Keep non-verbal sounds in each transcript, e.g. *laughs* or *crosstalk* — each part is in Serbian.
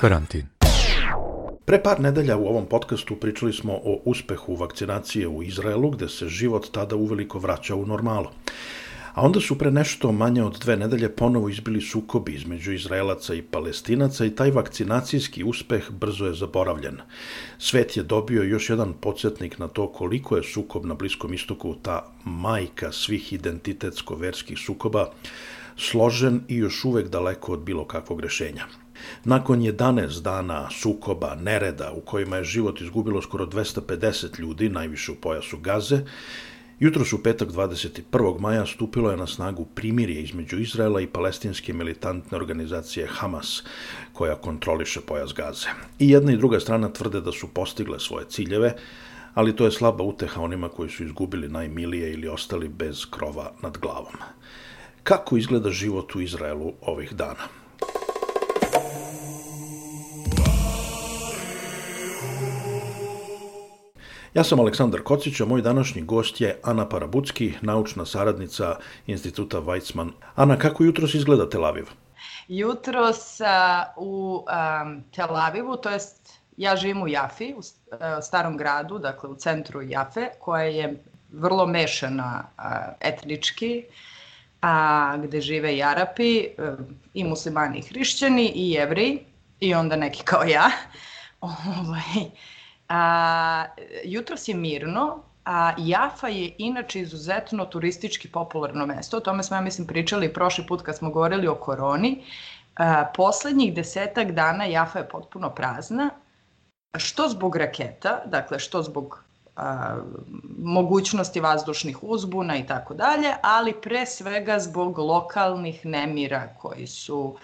Karantin. Pre par nedelja u ovom podcastu pričali smo o uspehu vakcinacije u Izraelu, gde se život tada uveliko vraća u normalu. A onda su pre nešto manje od dve nedelje ponovo izbili sukobi između Izraelaca i Palestinaca i taj vakcinacijski uspeh brzo je zaboravljen. Svet je dobio još jedan podsjetnik na to koliko je sukob na Bliskom istoku ta majka svih identitetsko-verskih sukoba, složen i još uvek daleko od bilo kakvog rešenja. Nakon 11 dana sukoba, nereda u kojima je život izgubilo skoro 250 ljudi, najviše u pojasu Gaze, Jutro su petak 21. maja stupilo je na snagu primirje između Izraela i palestinske militantne organizacije Hamas, koja kontroliše pojas Gaze. I jedna i druga strana tvrde da su postigle svoje ciljeve, ali to je slaba uteha onima koji su izgubili najmilije ili ostali bez krova nad glavom. Kako izgleda život u Izraelu ovih dana? Ja sam Aleksandar Kocić, a moj današnji gost je Ana Parabucki, naučna saradnica Instituta Weizmann. Ana, kako jutros izgleda Tel Aviv? Jutros u um, Tel Avivu, to jest ja živim u Jafi, u starom gradu, dakle u centru Jafe, koja je vrlo mešana uh, etnički, a, gde žive i Arapi, uh, i muslimani i hrišćani, i jevri, i onda neki kao ja. *laughs* ovaj, A, jutros je mirno, a Jafa je inače izuzetno turistički popularno mesto. O tome smo, ja mislim, pričali prošli put kad smo govorili o koroni. A, poslednjih desetak dana Jafa je potpuno prazna, što zbog raketa, dakle što zbog a, mogućnosti vazdušnih uzbuna i tako dalje, ali pre svega zbog lokalnih nemira koji su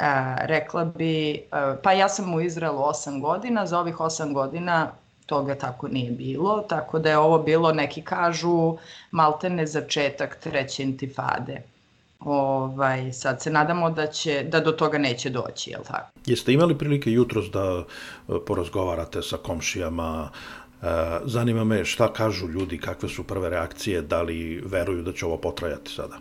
E, rekla bi, e, pa ja sam u Izraelu 8 godina, za ovih 8 godina toga tako nije bilo, tako da je ovo bilo, neki kažu, maltene začetak treće intifade. Ovaj, sad se nadamo da, će, da do toga neće doći, jel tako? Jeste imali prilike jutros da e, porazgovarate sa komšijama, Zanima me šta kažu ljudi, kakve su prve reakcije, da li veruju da će ovo potrajati sada?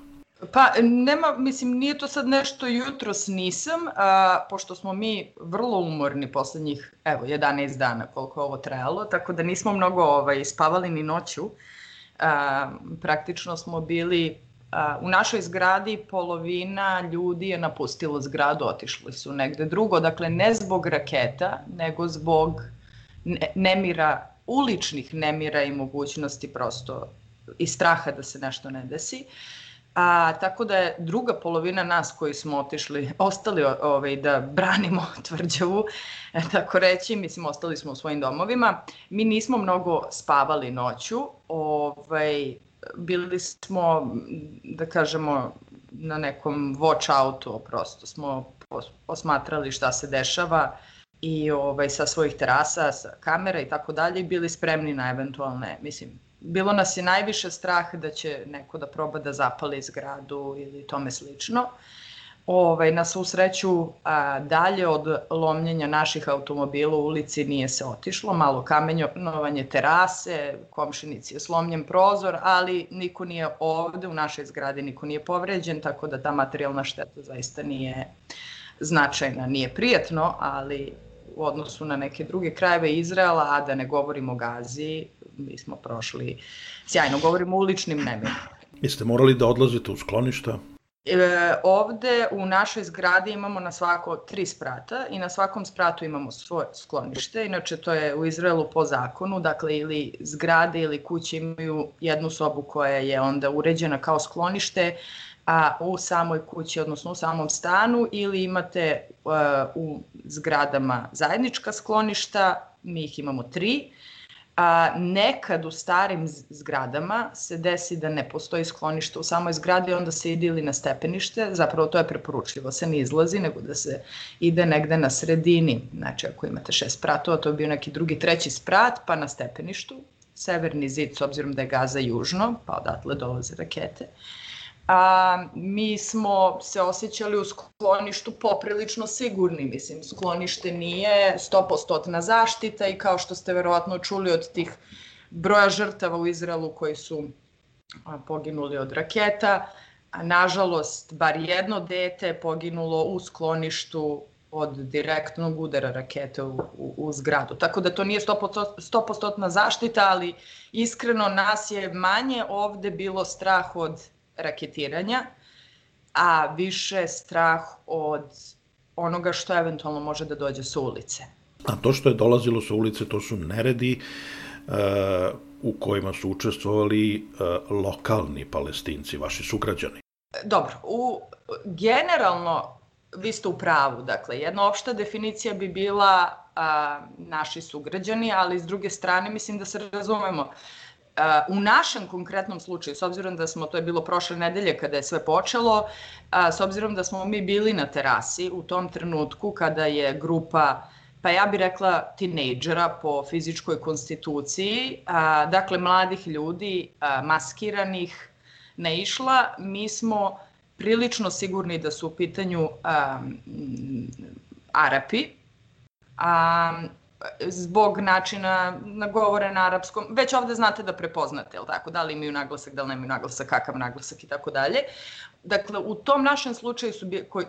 Pa nema, mislim, nije to sad nešto jutros nisam, a, pošto smo mi vrlo umorni poslednjih, evo, 11 dana koliko je ovo trajalo, tako da nismo mnogo ovaj, spavali ni noću. A, praktično smo bili a, u našoj zgradi polovina ljudi je napustilo zgradu, otišli su negde drugo, dakle ne zbog raketa, nego zbog ne, nemira, uličnih nemira i mogućnosti prosto i straha da se nešto ne desi. Uh, A, tako da je druga polovina nas koji smo otišli, ostali ovaj, da branimo *laughs* tvrđavu, e, tako reći, mislim, ostali smo u svojim domovima. Mi nismo mnogo spavali noću, ovaj, bili smo, da kažemo, na nekom watch outu, prosto smo posmatrali šta se dešava i ovaj, sa svojih terasa, sa kamera i tako dalje, bili spremni na eventualne, mislim, bilo nas je najviše strah da će neko da proba da zapali zgradu ili tome slično. Ovaj, na svu sreću, a, dalje od lomljenja naših automobila u ulici nije se otišlo, malo kamenjovanje terase, komšinici je slomljen prozor, ali niko nije ovde u našoj zgradi, niko nije povređen, tako da ta materijalna šteta zaista nije značajna. Nije prijetno, ali u odnosu na neke druge krajeve Izraela, a da ne govorimo o Gazi, mi smo prošli sjajno. Govorimo o uličnim nemirima. Jeste morali da odlazite u skloništa? E, ovde u našoj zgradi imamo na svako tri sprata i na svakom spratu imamo svoje sklonište. Inače, to je u Izraelu po zakonu, dakle ili zgrade ili kuće imaju jednu sobu koja je onda uređena kao sklonište, a u samoj kući, odnosno u samom stanu, ili imate uh, u zgradama zajednička skloništa, mi ih imamo tri, a, nekad u starim zgradama se desi da ne postoji sklonište u samoj zgradi, onda se ide ili na stepenište, zapravo to je preporučljivo, se ne izlazi, nego da se ide negde na sredini, znači ako imate šest spratova, to je bio neki drugi, treći sprat, pa na stepeništu, severni zid, s obzirom da je gaza južno, pa odatle dolaze rakete. Uh, a, mi smo se osjećali u skloništu poprilično sigurni. Mislim, sklonište nije 100% zaštita i kao što ste verovatno čuli od tih broja žrtava u Izraelu koji su a, poginuli od raketa, a nažalost, bar jedno dete je poginulo u skloništu od direktnog udara rakete u, u, u zgradu. Tako da to nije 100%, zaštita, ali iskreno nas je manje ovde bilo strah od raketiranja, a više strah od onoga što eventualno može da dođe sa ulice. A to što je dolazilo sa ulice, to su neredi uh, u kojima su učestvovali uh, lokalni palestinci, vaši sugrađani. Dobro, u, generalno vi ste u pravu. Dakle, jedna opšta definicija bi bila a, naši sugrađani, ali s druge strane mislim da se razumemo. A, u našem konkretnom slučaju, s obzirom da smo, to je bilo prošle nedelje kada je sve počelo, a, s obzirom da smo mi bili na terasi u tom trenutku kada je grupa pa ja bih rekla tinejdžera po fizičkoj konstituciji, a, dakle mladih ljudi a, maskiranih naišla, mi smo prilično sigurni da su u pitanju um, Arapi, a zbog načina na govore na arapskom, već ovde znate da prepoznate, jel tako, da li imaju naglasak, da li nemaju naglasak, kakav naglasak i tako dalje. Dakle, u tom našem slučaju su koji,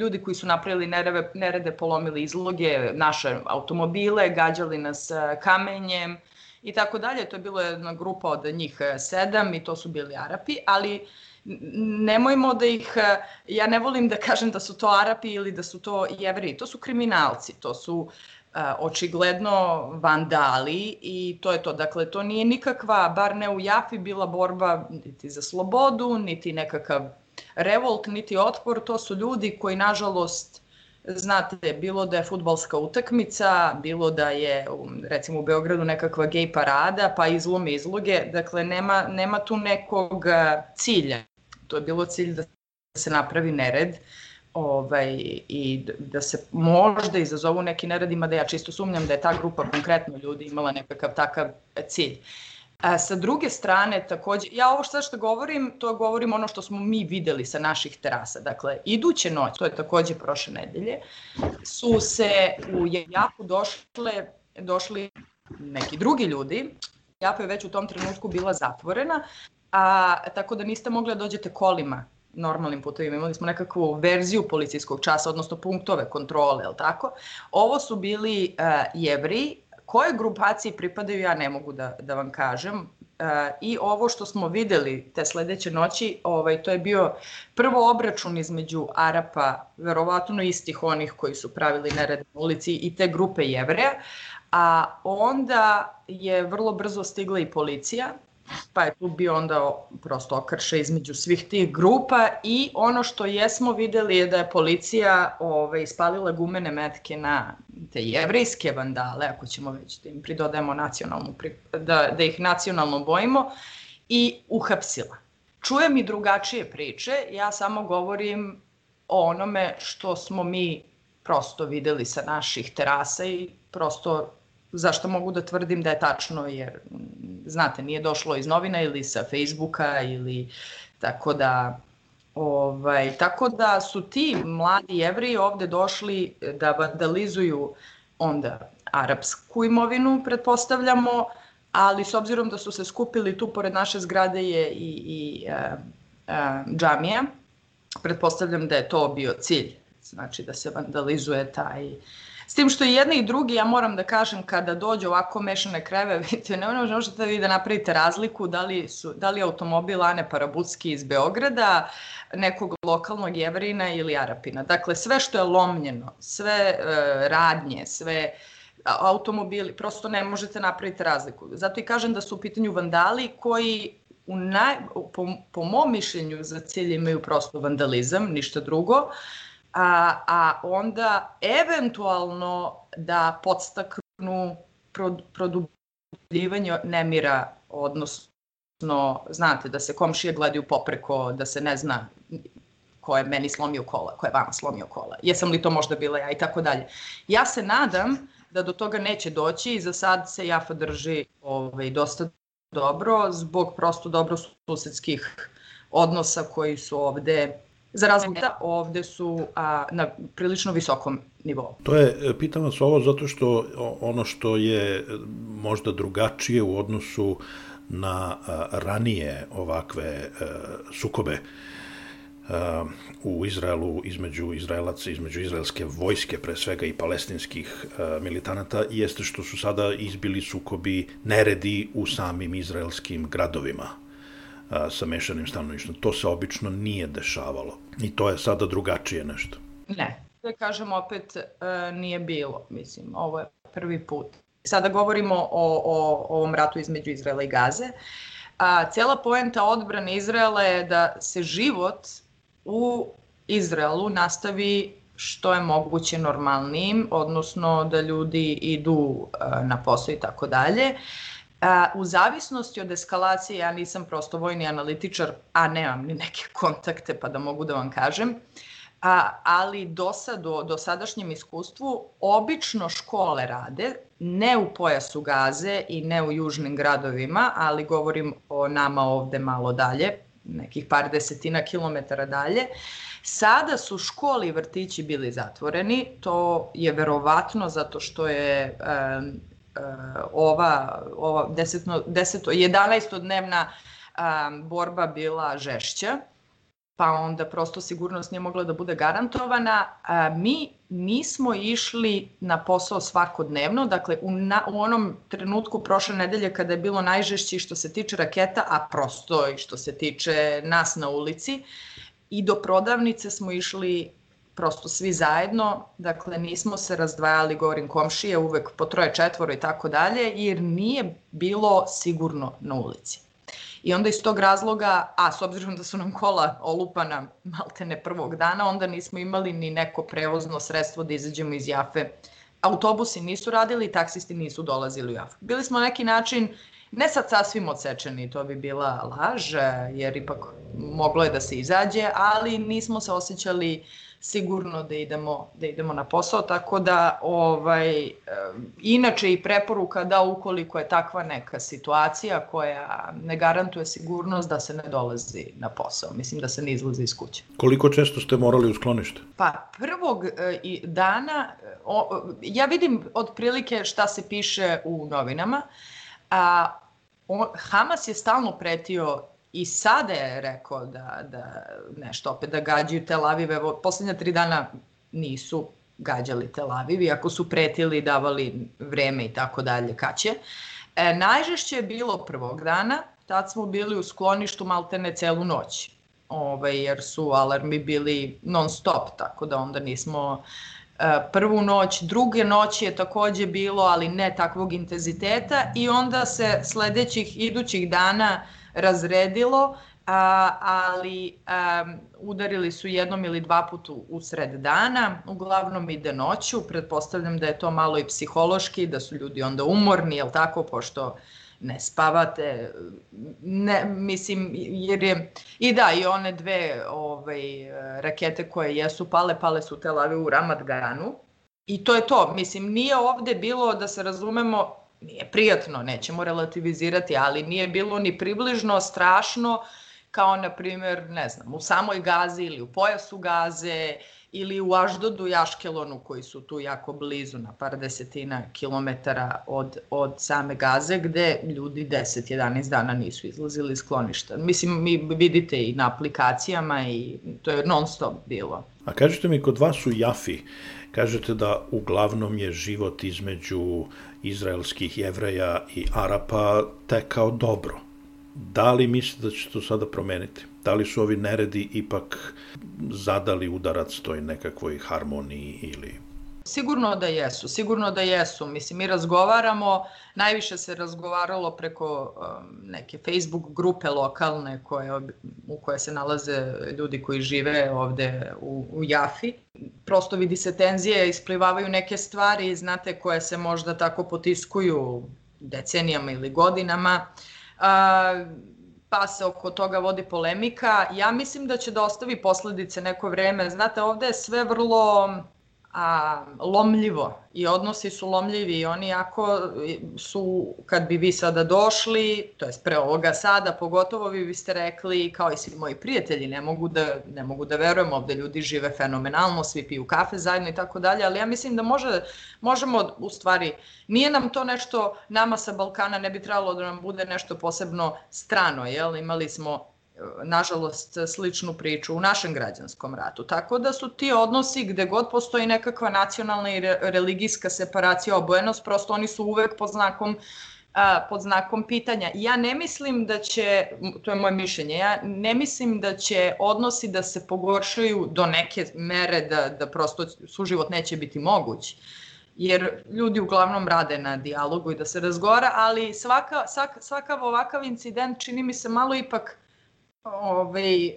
ljudi koji su napravili nerede, nerede, polomili izloge, naše automobile, gađali nas kamenjem i tako dalje. To je bila jedna grupa od njih sedam i to su bili Arapi, ali nemojmo da ih, e, ja ne volim da kažem da su to Arapi ili da su to jevri, to su kriminalci, to su očigledno vandali i to je to. Dakle, to nije nikakva, bar ne u Jafi, bila borba niti za slobodu, niti nekakav revolt, niti otpor, to su ljudi koji, nažalost, znate, bilo da je futbalska utakmica, bilo da je, recimo, u Beogradu nekakva gej parada, pa izlome izloge, dakle, nema, nema tu nekog e, cilja. To je bilo cilj da se napravi nered ovaj, i da se možda izazovu neki neredima, da ja čisto sumnjam da je ta grupa konkretno ljudi imala nekakav takav cilj. A, sa druge strane, takođe, ja ovo što što govorim, to govorim ono što smo mi videli sa naših terasa. Dakle, iduće noć, to je takođe prošle nedelje, su se u Japu došle, došli neki drugi ljudi. Japa je već u tom trenutku bila zatvorena, a, tako da niste mogli da dođete kolima normalnim putevima. Imali smo nekakvu verziju policijskog časa, odnosno punktove kontrole, je tako? Ovo su bili uh, jevri, koje grupaciji pripadaju ja ne mogu da, da vam kažem. Uh, I ovo što smo videli te sledeće noći, ovaj, to je bio prvo obračun između Arapa, verovatno istih onih koji su pravili nered na ulici i te grupe jevreja, a onda je vrlo brzo stigla i policija pa je tu bio onda prosto okrše između svih tih grupa i ono što jesmo videli je da je policija ove, ovaj, ispalila gumene metke na te jevrejske vandale, ako ćemo već da im pridodajemo nacionalnu, da, da ih nacionalno bojimo, i uhapsila. Čujem i drugačije priče, ja samo govorim o onome što smo mi prosto videli sa naših terasa i prosto zašto mogu da tvrdim da je tačno, jer, znate, nije došlo iz novina ili sa Facebooka ili tako da, ovaj, tako da su ti mladi jevri ovde došli da vandalizuju onda arapsku imovinu, pretpostavljamo, ali s obzirom da su se skupili tu pored naše zgrade je i, i e, e, džamija, pretpostavljam da je to bio cilj, znači da se vandalizuje taj S tim što i jedni i drugi, ja moram da kažem, kada dođe ovako mešane kreve, *laughs* vidite, ne možete vi da napravite razliku da li, su, da li automobil Ane Parabutski iz Beograda, nekog lokalnog jevrina ili Arapina. Dakle, sve što je lomljeno, sve e, radnje, sve automobili, prosto ne možete napraviti razliku. Zato i kažem da su u pitanju vandali koji u naj, po, po mom mišljenju za cilj imaju prosto vandalizam, ništa drugo. A, a onda eventualno da podstaknu produbljivanje nemira, odnosno, znate, da se komšije gledaju popreko, da se ne zna ko je meni slomio kola, ko je vama slomio kola, jesam li to možda bila ja i tako dalje. Ja se nadam da do toga neće doći i za sad se Jafa drži ovaj, dosta dobro zbog prosto dobro susedskih odnosa koji su ovde za razliku ovde su a, na prilično visokom nivou. To je, e, pitam vas ovo zato što ono što je e, možda drugačije u odnosu na a, ranije ovakve a, e, sukobe u Izraelu između Izraelaca, između izraelske vojske pre svega i palestinskih militanata jeste što su sada izbili sukobi neredi u samim izraelskim gradovima sa mešanim stanovništvom. To se obično nije dešavalo i to je sada drugačije nešto. Ne, da kažem opet nije bilo, mislim, ovo je prvi put. Sada govorimo o, o, o ovom ratu između Izraela i Gaze. A, cela poenta odbrane Izraela je da se život u Izraelu nastavi što je moguće normalnijim, odnosno da ljudi idu na posao i tako dalje. U zavisnosti od eskalacije, ja nisam prosto vojni analitičar, a nemam ni neke *laughs* kontakte pa da mogu da vam kažem, a, ali do, sad, do, do sadašnjem iskustvu obično škole rade, ne u pojasu gaze i ne u južnim gradovima, ali govorim o nama ovde malo dalje, nekih par desetina kilometara dalje, Sada su školi i vrtići bili zatvoreni, to je verovatno zato što je ova, ova desetno, deseto, 11-dnevna e, borba bila žešća, pa onda prosto sigurnost nije mogla da bude garantovana. A, mi nismo išli na posao svakodnevno, dakle u, na, u onom trenutku prošle nedelje kada je bilo najžešći što se tiče raketa, a prosto i što se tiče nas na ulici, i do prodavnice smo išli prosto svi zajedno, dakle nismo se razdvajali, govorim komšije, uvek po troje četvoro i tako dalje, jer nije bilo sigurno na ulici. I onda iz tog razloga, a s obzirom da su nam kola olupana maltene prvog dana, onda nismo imali ni neko prevozno sredstvo da izađemo iz Jafe. Autobusi nisu radili, taksisti nisu dolazili u Jafu. Bili smo na neki način ne sad sasvim odsečeni, to bi bila laž, jer ipak moglo je da se izađe, ali nismo se osjećali uh, sigurno da idemo, da idemo na posao, tako da ovaj, inače i preporuka da ukoliko je takva neka situacija koja ne garantuje sigurnost da se ne dolazi na posao, mislim da se ne izlazi iz kuće. Koliko često ste morali u sklonište? Pa prvog e, dana, o, ja vidim otprilike šta se piše u novinama, a on, Hamas je stalno pretio I sada je rekao da, da nešto opet da gađaju Tel Aviv. Evo, poslednja tri dana nisu gađali Tel Aviv, iako su pretili, davali vreme i tako dalje, kaće. E, najžešće je bilo prvog dana, tad smo bili u skloništu maltene celu noć, ovaj, jer su alarmi bili non stop, tako da onda nismo e, prvu noć, druge noći je takođe bilo, ali ne takvog intenziteta i onda se sledećih idućih dana razredilo, a, ali a, udarili su jednom ili dva puta u sred dana, uglavnom ide noću, pretpostavljam da je to malo i psihološki, da su ljudi onda umorni, jel tako, pošto ne spavate, ne, mislim, jer je, i da, i one dve ovaj, rakete koje jesu pale, pale su Tel Aviv u Ramat i to je to, mislim, nije ovde bilo, da se razumemo, nije prijatno, nećemo relativizirati, ali nije bilo ni približno strašno kao, na primjer, ne znam, u samoj Gazi ili u pojasu Gaze ili u Aždodu i Aškelonu koji su tu jako blizu na par desetina kilometara od, od same Gaze gde ljudi 10-11 dana nisu izlazili iz skloništa. Mislim, mi vidite i na aplikacijama i to je non stop bilo. A kažete mi, kod vas u Jafi, kažete da uglavnom je život između izraelskih jevreja i Arapa tekao dobro. Da li mislite da će to sada promeniti? Da li su ovi neredi ipak zadali udarac toj nekakvoj harmoniji ili Sigurno da jesu, sigurno da jesu. Mislim, mi razgovaramo, najviše se razgovaralo preko um, neke Facebook grupe lokalne koje, u koje se nalaze ljudi koji žive ovde u, u Jafi. Prosto vidi se tenzije, isplivavaju neke stvari, znate, koje se možda tako potiskuju decenijama ili godinama. A, pa se oko toga vodi polemika. Ja mislim da će da ostavi posledice neko vreme. Znate, ovde je sve vrlo a, lomljivo i odnosi su lomljivi i oni jako su, kad bi vi sada došli, to jest pre ovoga sada, pogotovo vi biste rekli, kao i svi moji prijatelji, ne mogu da, ne mogu da verujem, ovde ljudi žive fenomenalno, svi piju kafe zajedno i tako dalje, ali ja mislim da može, možemo, u stvari, nije nam to nešto, nama sa Balkana ne bi trebalo da nam bude nešto posebno strano, jel? Imali smo nažalost, sličnu priču u našem građanskom ratu. Tako da su ti odnosi gde god postoji nekakva nacionalna i religijska separacija, obojenost, prosto oni su uvek pod znakom pod znakom pitanja. Ja ne mislim da će, to je moje mišljenje, ja ne mislim da će odnosi da se pogoršaju do neke mere da, da prosto suživot neće biti moguć jer ljudi uglavnom rade na dijalogu i da se razgovara, ali svaka, svaka, svakav ovakav incident čini mi se malo ipak ovaj,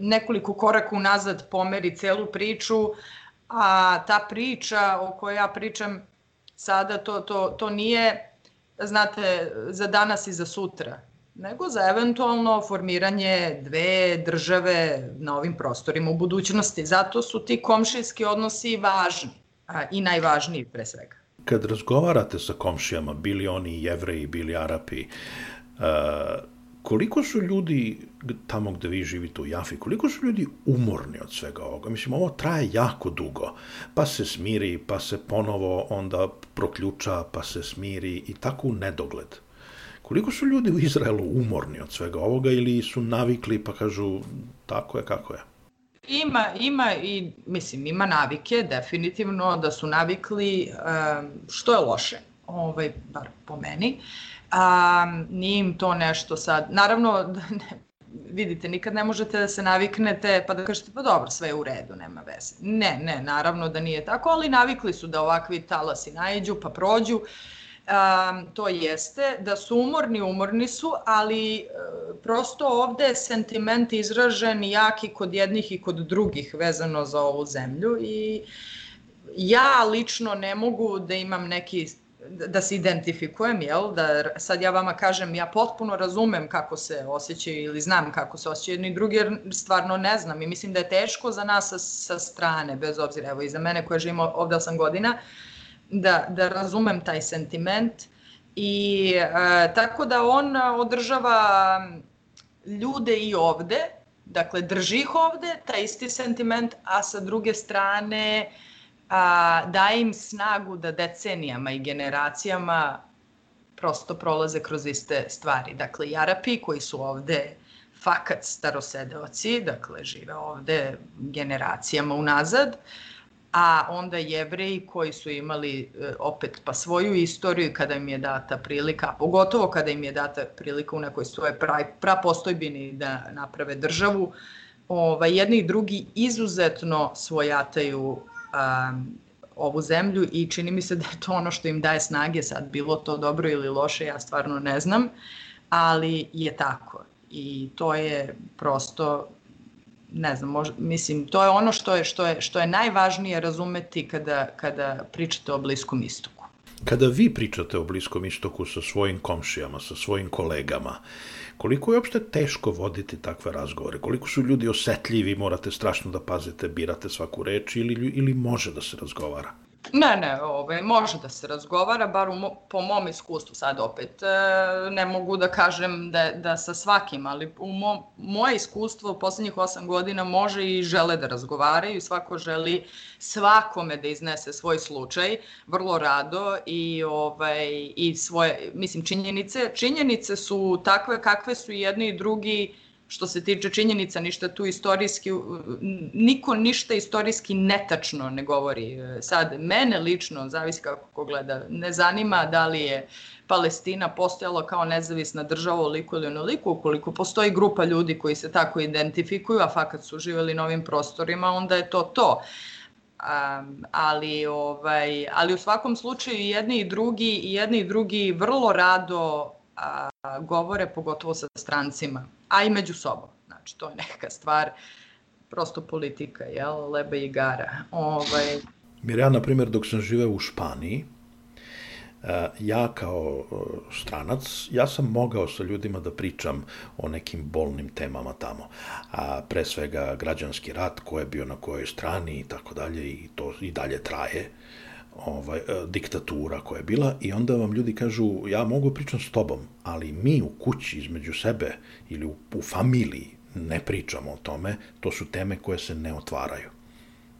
nekoliko koraka unazad pomeri celu priču, a ta priča o kojoj ja pričam sada, to, to, to nije, znate, za danas i za sutra, nego za eventualno formiranje dve države na ovim prostorima u budućnosti. Zato su ti komšijski odnosi važni a, i najvažniji pre svega. Kad razgovarate sa komšijama, bili oni jevreji, bili arapi, uh, koliko su ljudi tamo gde vi živite u Jafi, koliko su ljudi umorni od svega ovoga? Mislim, ovo traje jako dugo. Pa se smiri, pa se ponovo onda proključa, pa se smiri i tako u nedogled. Koliko su ljudi u Izraelu umorni od svega ovoga ili su navikli pa kažu tako je kako je? Ima, ima i, mislim, ima navike, definitivno da su navikli, što je loše, ovaj, bar po meni. Uh, a, nije im to nešto sad, naravno, *laughs* ne, vidite, nikad ne možete da se naviknete pa da kažete pa dobro, sve je u redu, nema veze. Ne, ne, naravno da nije tako, ali navikli su da ovakvi talasi najđu pa prođu. Um, to jeste, da su umorni, umorni su, ali e, prosto ovde je sentiment izražen jak i kod jednih i kod drugih vezano za ovu zemlju i ja lično ne mogu da imam neki da se identifikujem, jel? Da sad ja vama kažem, ja potpuno razumem kako se osjećaju ili znam kako se osjećaju jedni drugi, jer stvarno ne znam i mislim da je teško za nas sa, sa strane, bez obzira, evo i za mene koja živim ovde 8 godina, da, da razumem taj sentiment i e, tako da on održava ljude i ovde, dakle drži ih ovde, taj isti sentiment, a sa druge strane e, a, daje im snagu da decenijama i generacijama prosto prolaze kroz iste stvari. Dakle, i Arapi koji su ovde fakat starosedeoci, dakle, žive ovde generacijama unazad, a onda jevreji koji su imali e, opet pa svoju istoriju kada im je data prilika, pogotovo kada im je data prilika u nekoj svoje pra, prapostojbini da naprave državu, ovaj, jedni i drugi izuzetno svojataju um, ovu zemlju i čini mi se da je to ono što im daje snage sad, bilo to dobro ili loše, ja stvarno ne znam, ali je tako i to je prosto ne znam, mož, mislim, to je ono što je, što je, što je najvažnije razumeti kada, kada pričate o Bliskom istoku. Kada vi pričate o Bliskom istoku sa svojim komšijama, sa svojim kolegama, Koliko je uopšte teško voditi takve razgovore? Koliko su ljudi osetljivi, morate strašno da pazite, birate svaku reč ili, ili može da se razgovara? Ne, ne, ovaj, može da se razgovara, bar u, po mom iskustvu sad opet. E, ne mogu da kažem da, da sa svakim, ali u mo, moje iskustvo u poslednjih osam godina može i žele da razgovaraju, svako želi svakome da iznese svoj slučaj, vrlo rado i, ovaj, i svoje, mislim, činjenice. Činjenice su takve kakve su jedni i drugi što se tiče činjenica, ništa tu istorijski, niko ništa istorijski netačno ne govori. Sad, mene lično, zavisi kako ko gleda, ne zanima da li je Palestina postojala kao nezavisna država oliko ili onoliko, ukoliko postoji grupa ljudi koji se tako identifikuju, a fakat su živeli na ovim prostorima, onda je to to. Um, ali, ovaj, ali u svakom slučaju jedni i drugi, jedni i drugi vrlo rado a, govore, pogotovo sa strancima a i među sobom. Znači, to je neka stvar, prosto politika, jel, leba i gara. Ovaj... Jer ja, na primjer, dok sam živeo u Španiji, e, ja kao e, stranac, ja sam mogao sa ljudima da pričam o nekim bolnim temama tamo. A pre svega građanski rat, ko je bio na kojoj strani i tako dalje i to i dalje traje ovaj, e, diktatura koja je bila i onda vam ljudi kažu ja mogu pričam s tobom, ali mi u kući između sebe ili u, u familiji ne pričamo o tome, to su teme koje se ne otvaraju.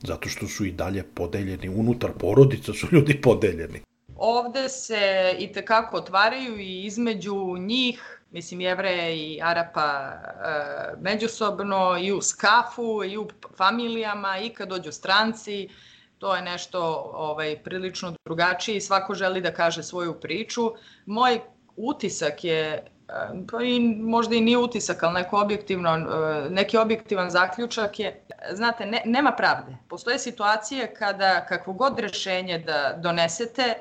Zato što su i dalje podeljeni, unutar porodica su ljudi podeljeni. Ovde se i tekako otvaraju i između njih mislim jevreja i Arapa e, međusobno i u skafu i u familijama i kad dođu stranci, to je nešto ovaj, prilično drugačije i svako želi da kaže svoju priču. Moj utisak je pa i možda i nije utisak, ali neko objektivno, e, neki objektivan zaključak je, znate, ne, nema pravde. Postoje situacije kada kakvo god rešenje da donesete,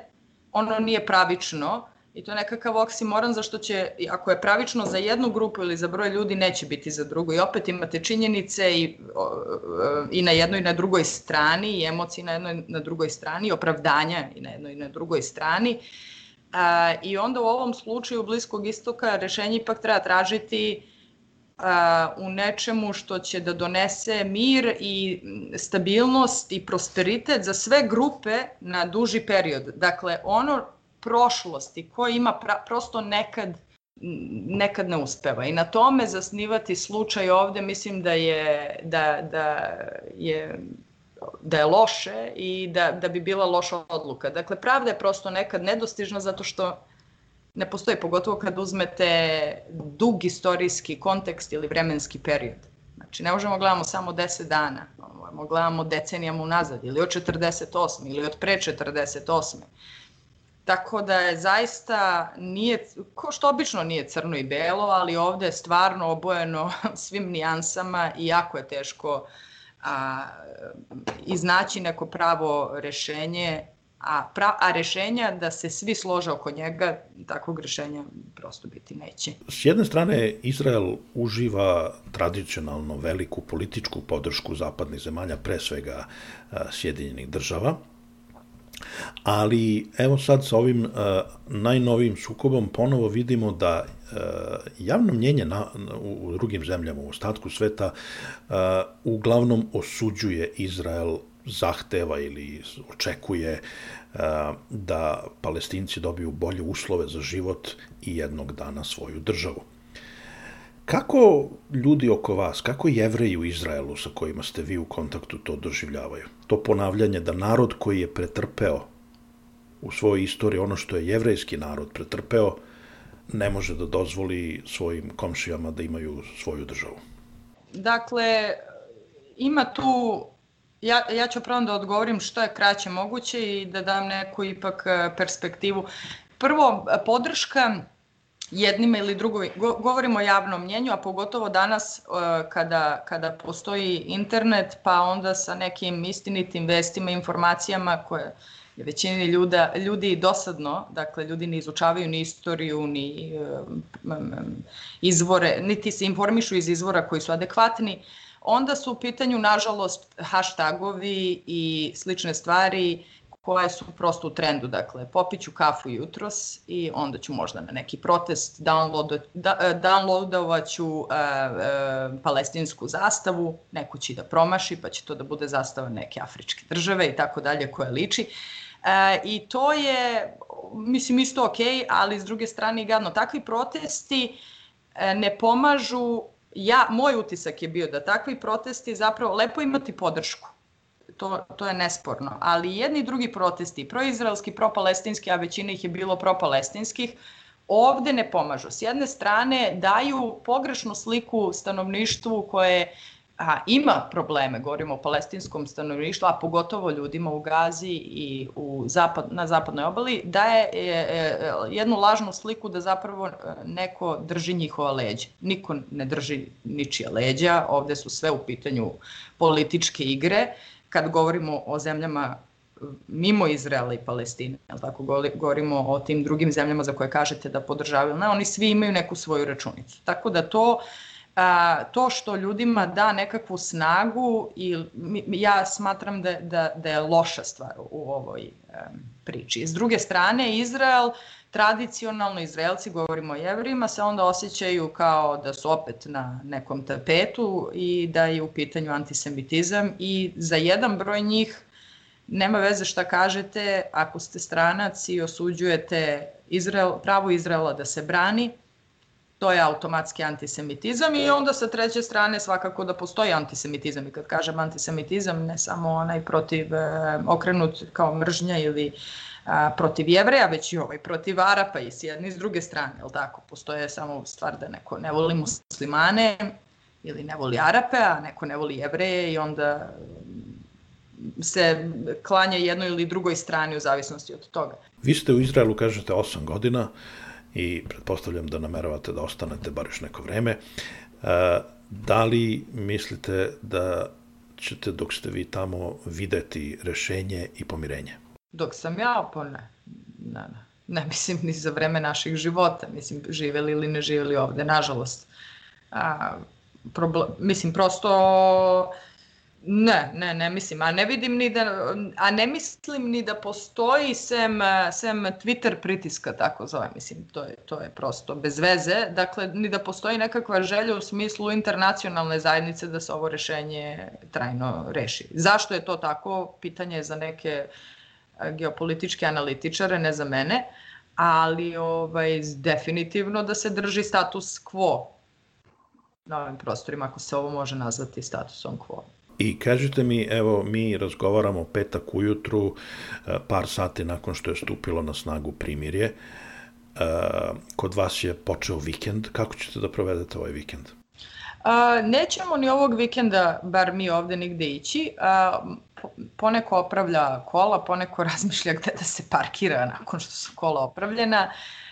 ono nije pravično i to je nekakav oksimoron zašto će, ako je pravično za jednu grupu ili za broj ljudi, neće biti za drugu. I opet imate činjenice i, i na jednoj i na drugoj strani i emocije na jednoj i na drugoj strani, i opravdanja i na jednoj i na drugoj strani. A, I onda u ovom slučaju Bliskog istoka rešenje ipak treba tražiti a, u nečemu što će da donese mir i stabilnost i prosperitet za sve grupe na duži period. Dakle, ono prošlosti koje ima pra, prosto nekad nekad ne uspeva i na tome zasnivati slučaj ovde mislim da je da, da je da je loše i da, da bi bila loša odluka. Dakle, pravda je prosto nekad nedostižna zato što ne postoji, pogotovo kad uzmete dug istorijski kontekst ili vremenski period. Znači, ne možemo gledamo samo 10 dana, možemo gledamo decenijama unazad, ili od 48. ili od pre 48. Tako da je zaista, nije, ko što obično nije crno i belo, ali ovde je stvarno obojeno *laughs* svim nijansama i jako je teško a, iznaći neko pravo rešenje, a, pra, a rešenja da se svi slože oko njega, takvog rešenja prosto biti neće. S jedne strane, Izrael uživa tradicionalno veliku političku podršku zapadnih zemalja, pre svega Sjedinjenih država, Ali evo sad sa ovim uh, najnovijim sukobom ponovo vidimo da uh, javno mnjenje na, u, u drugim zemljama u ostatku sveta uh, uglavnom osuđuje Izrael zahteva ili očekuje da palestinci dobiju bolje uslove za život i jednog dana svoju državu. Kako ljudi oko vas, kako jevreji u Izraelu sa kojima ste vi u kontaktu to doživljavaju? To ponavljanje da narod koji je pretrpeo u svojoj istoriji ono što je jevrejski narod pretrpeo, ne može da dozvoli svojim komšijama da imaju svoju državu. Dakle, ima tu, ja, ja ću prvo da odgovorim što je kraće moguće i da dam neku ipak e, perspektivu. Prvo, podrška jednima ili drugoj, govorimo o javnom mnjenju, a pogotovo danas uh, kada, kada postoji internet, pa onda sa nekim istinitim vestima, informacijama koje je većini ljuda, ljudi dosadno, dakle ljudi ne izučavaju ni istoriju, ni um, izvore, niti se informišu iz izvora koji su adekvatni, onda su u pitanju, nažalost, hashtagovi i slične stvari koje su prosto u trendu, dakle, popiću kafu jutros i onda ću možda na neki protest download, da, e, downloadovaću uh, uh, palestinsku zastavu, neko će da promaši, pa će to da bude zastava neke afričke države i tako dalje koje liči. Uh, I to je, mislim, isto ok, ali s druge strane i gadno. Takvi protesti ne pomažu, ja, moj utisak je bio da takvi protesti zapravo lepo imati podršku to, to je nesporno. Ali jedni i drugi protesti, proizraelski, propalestinski, a većina ih je bilo propalestinskih, ovde ne pomažu. S jedne strane daju pogrešnu sliku stanovništvu koje a, ima probleme, govorimo o palestinskom stanovništvu, a pogotovo ljudima u Gazi i u zapad, na zapadnoj obali, daje je, je, jednu lažnu sliku da zapravo e, neko drži njihova leđa. Niko ne drži ničija leđa, ovde su sve u pitanju političke igre kad govorimo o zemljama mimo Izraela i Palestine, ali tako govorimo o tim drugim zemljama za koje kažete da podržavaju, ne, oni svi imaju neku svoju računicu. Tako da to a, to što ljudima da nekakvu snagu i ja smatram da, da, da je loša stvar u ovoj priči. S druge strane, Izrael tradicionalno Izraelci, govorimo o jevrima, se onda osjećaju kao da su opet na nekom tapetu i da je u pitanju antisemitizam i za jedan broj njih nema veze šta kažete, ako ste stranac i osuđujete Izrael, pravo Izraela da se brani, to je automatski antisemitizam i onda sa treće strane svakako da postoji antisemitizam i kad kažem antisemitizam ne samo onaj protiv e, okrenut kao mržnja ili a, protiv jevreja, već i ovaj protiv Arapa i s jedne i s druge strane, je tako? Postoje samo stvar da neko ne voli muslimane ili ne voli Arape, a neko ne voli jevreje i onda se klanja jednoj ili drugoj strani u zavisnosti od toga. Vi ste u Izraelu, kažete, 8 godina i pretpostavljam da nameravate da ostanete bar još neko vreme. E, da li mislite da ćete dok ste vi tamo videti rešenje i pomirenje? Dok sam ja, pa ne. Ne, ne. Ne mislim ni za vreme naših života. Mislim, živeli ili ne živeli ovde, nažalost. A, problem, mislim, prosto Ne, ne, ne mislim, a ne vidim ni da, a ne mislim ni da postoji sem, sem Twitter pritiska, tako zove, mislim, to je, to je prosto bez veze, dakle, ni da postoji nekakva želja u smislu internacionalne zajednice da se ovo rešenje trajno reši. Zašto je to tako, pitanje je za neke geopolitičke analitičare, ne za mene, ali ovaj, definitivno da se drži status quo na ovim prostorima, ako se ovo može nazvati statusom quo. I kažite mi, evo, mi razgovaramo petak ujutru, e, par sati nakon što je stupilo na snagu primirje. E, kod vas je počeo vikend. Kako ćete da provedete ovaj vikend? A, nećemo ni ovog vikenda, bar mi ovde nigde ići. A, poneko opravlja kola, poneko *laughs* razmišlja gde da se parkira nakon što su kola opravljena. A,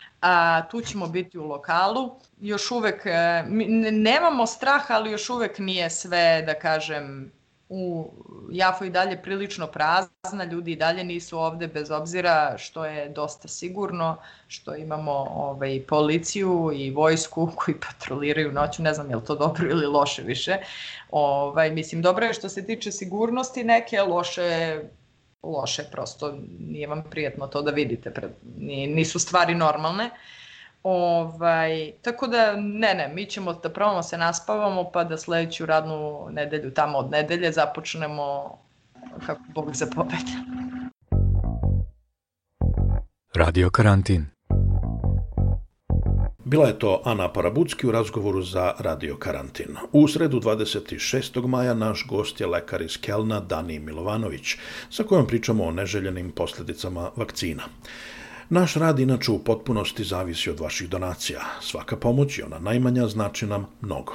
tu ćemo biti u lokalu. Još uvek, e, nemamo strah, ali još uvek nije sve, da kažem, u Jafo i dalje prilično prazna, ljudi i dalje nisu ovde bez obzira što je dosta sigurno, što imamo ovaj, policiju i vojsku *laughs* koji patroliraju noću, ne znam je li to dobro ili loše više. Ovaj, mislim, dobro je što se tiče sigurnosti neke, loše loše, prosto nije vam prijetno to da vidite, nisu stvari normalne. Ovaj, tako da, ne, ne, mi ćemo da probamo se naspavamo pa da sledeću radnu nedelju tamo od nedelje započnemo kako Bog zapoveda. Radio karantin. Bila je to Ana Parabucki u razgovoru za Radio Karantin. U sredu 26. maja naš gost je lekar iz Kelna Dani Milovanović, sa kojom pričamo o neželjenim posledicama vakcina. Naš rad inače u potpunosti zavisi od vaših donacija. Svaka pomoć i ona najmanja znači nam mnogo.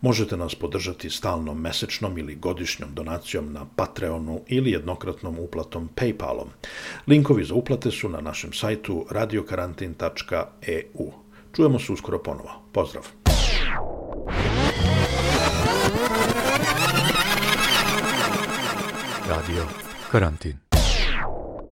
Možete nas podržati stalnom mesečnom ili godišnjom donacijom na Patreonu ili jednokratnom uplatom Paypalom. Linkovi za uplate su na našem sajtu radiokarantin.eu. Čujemo se uskoro ponovo. Pozdrav! Radio Karantin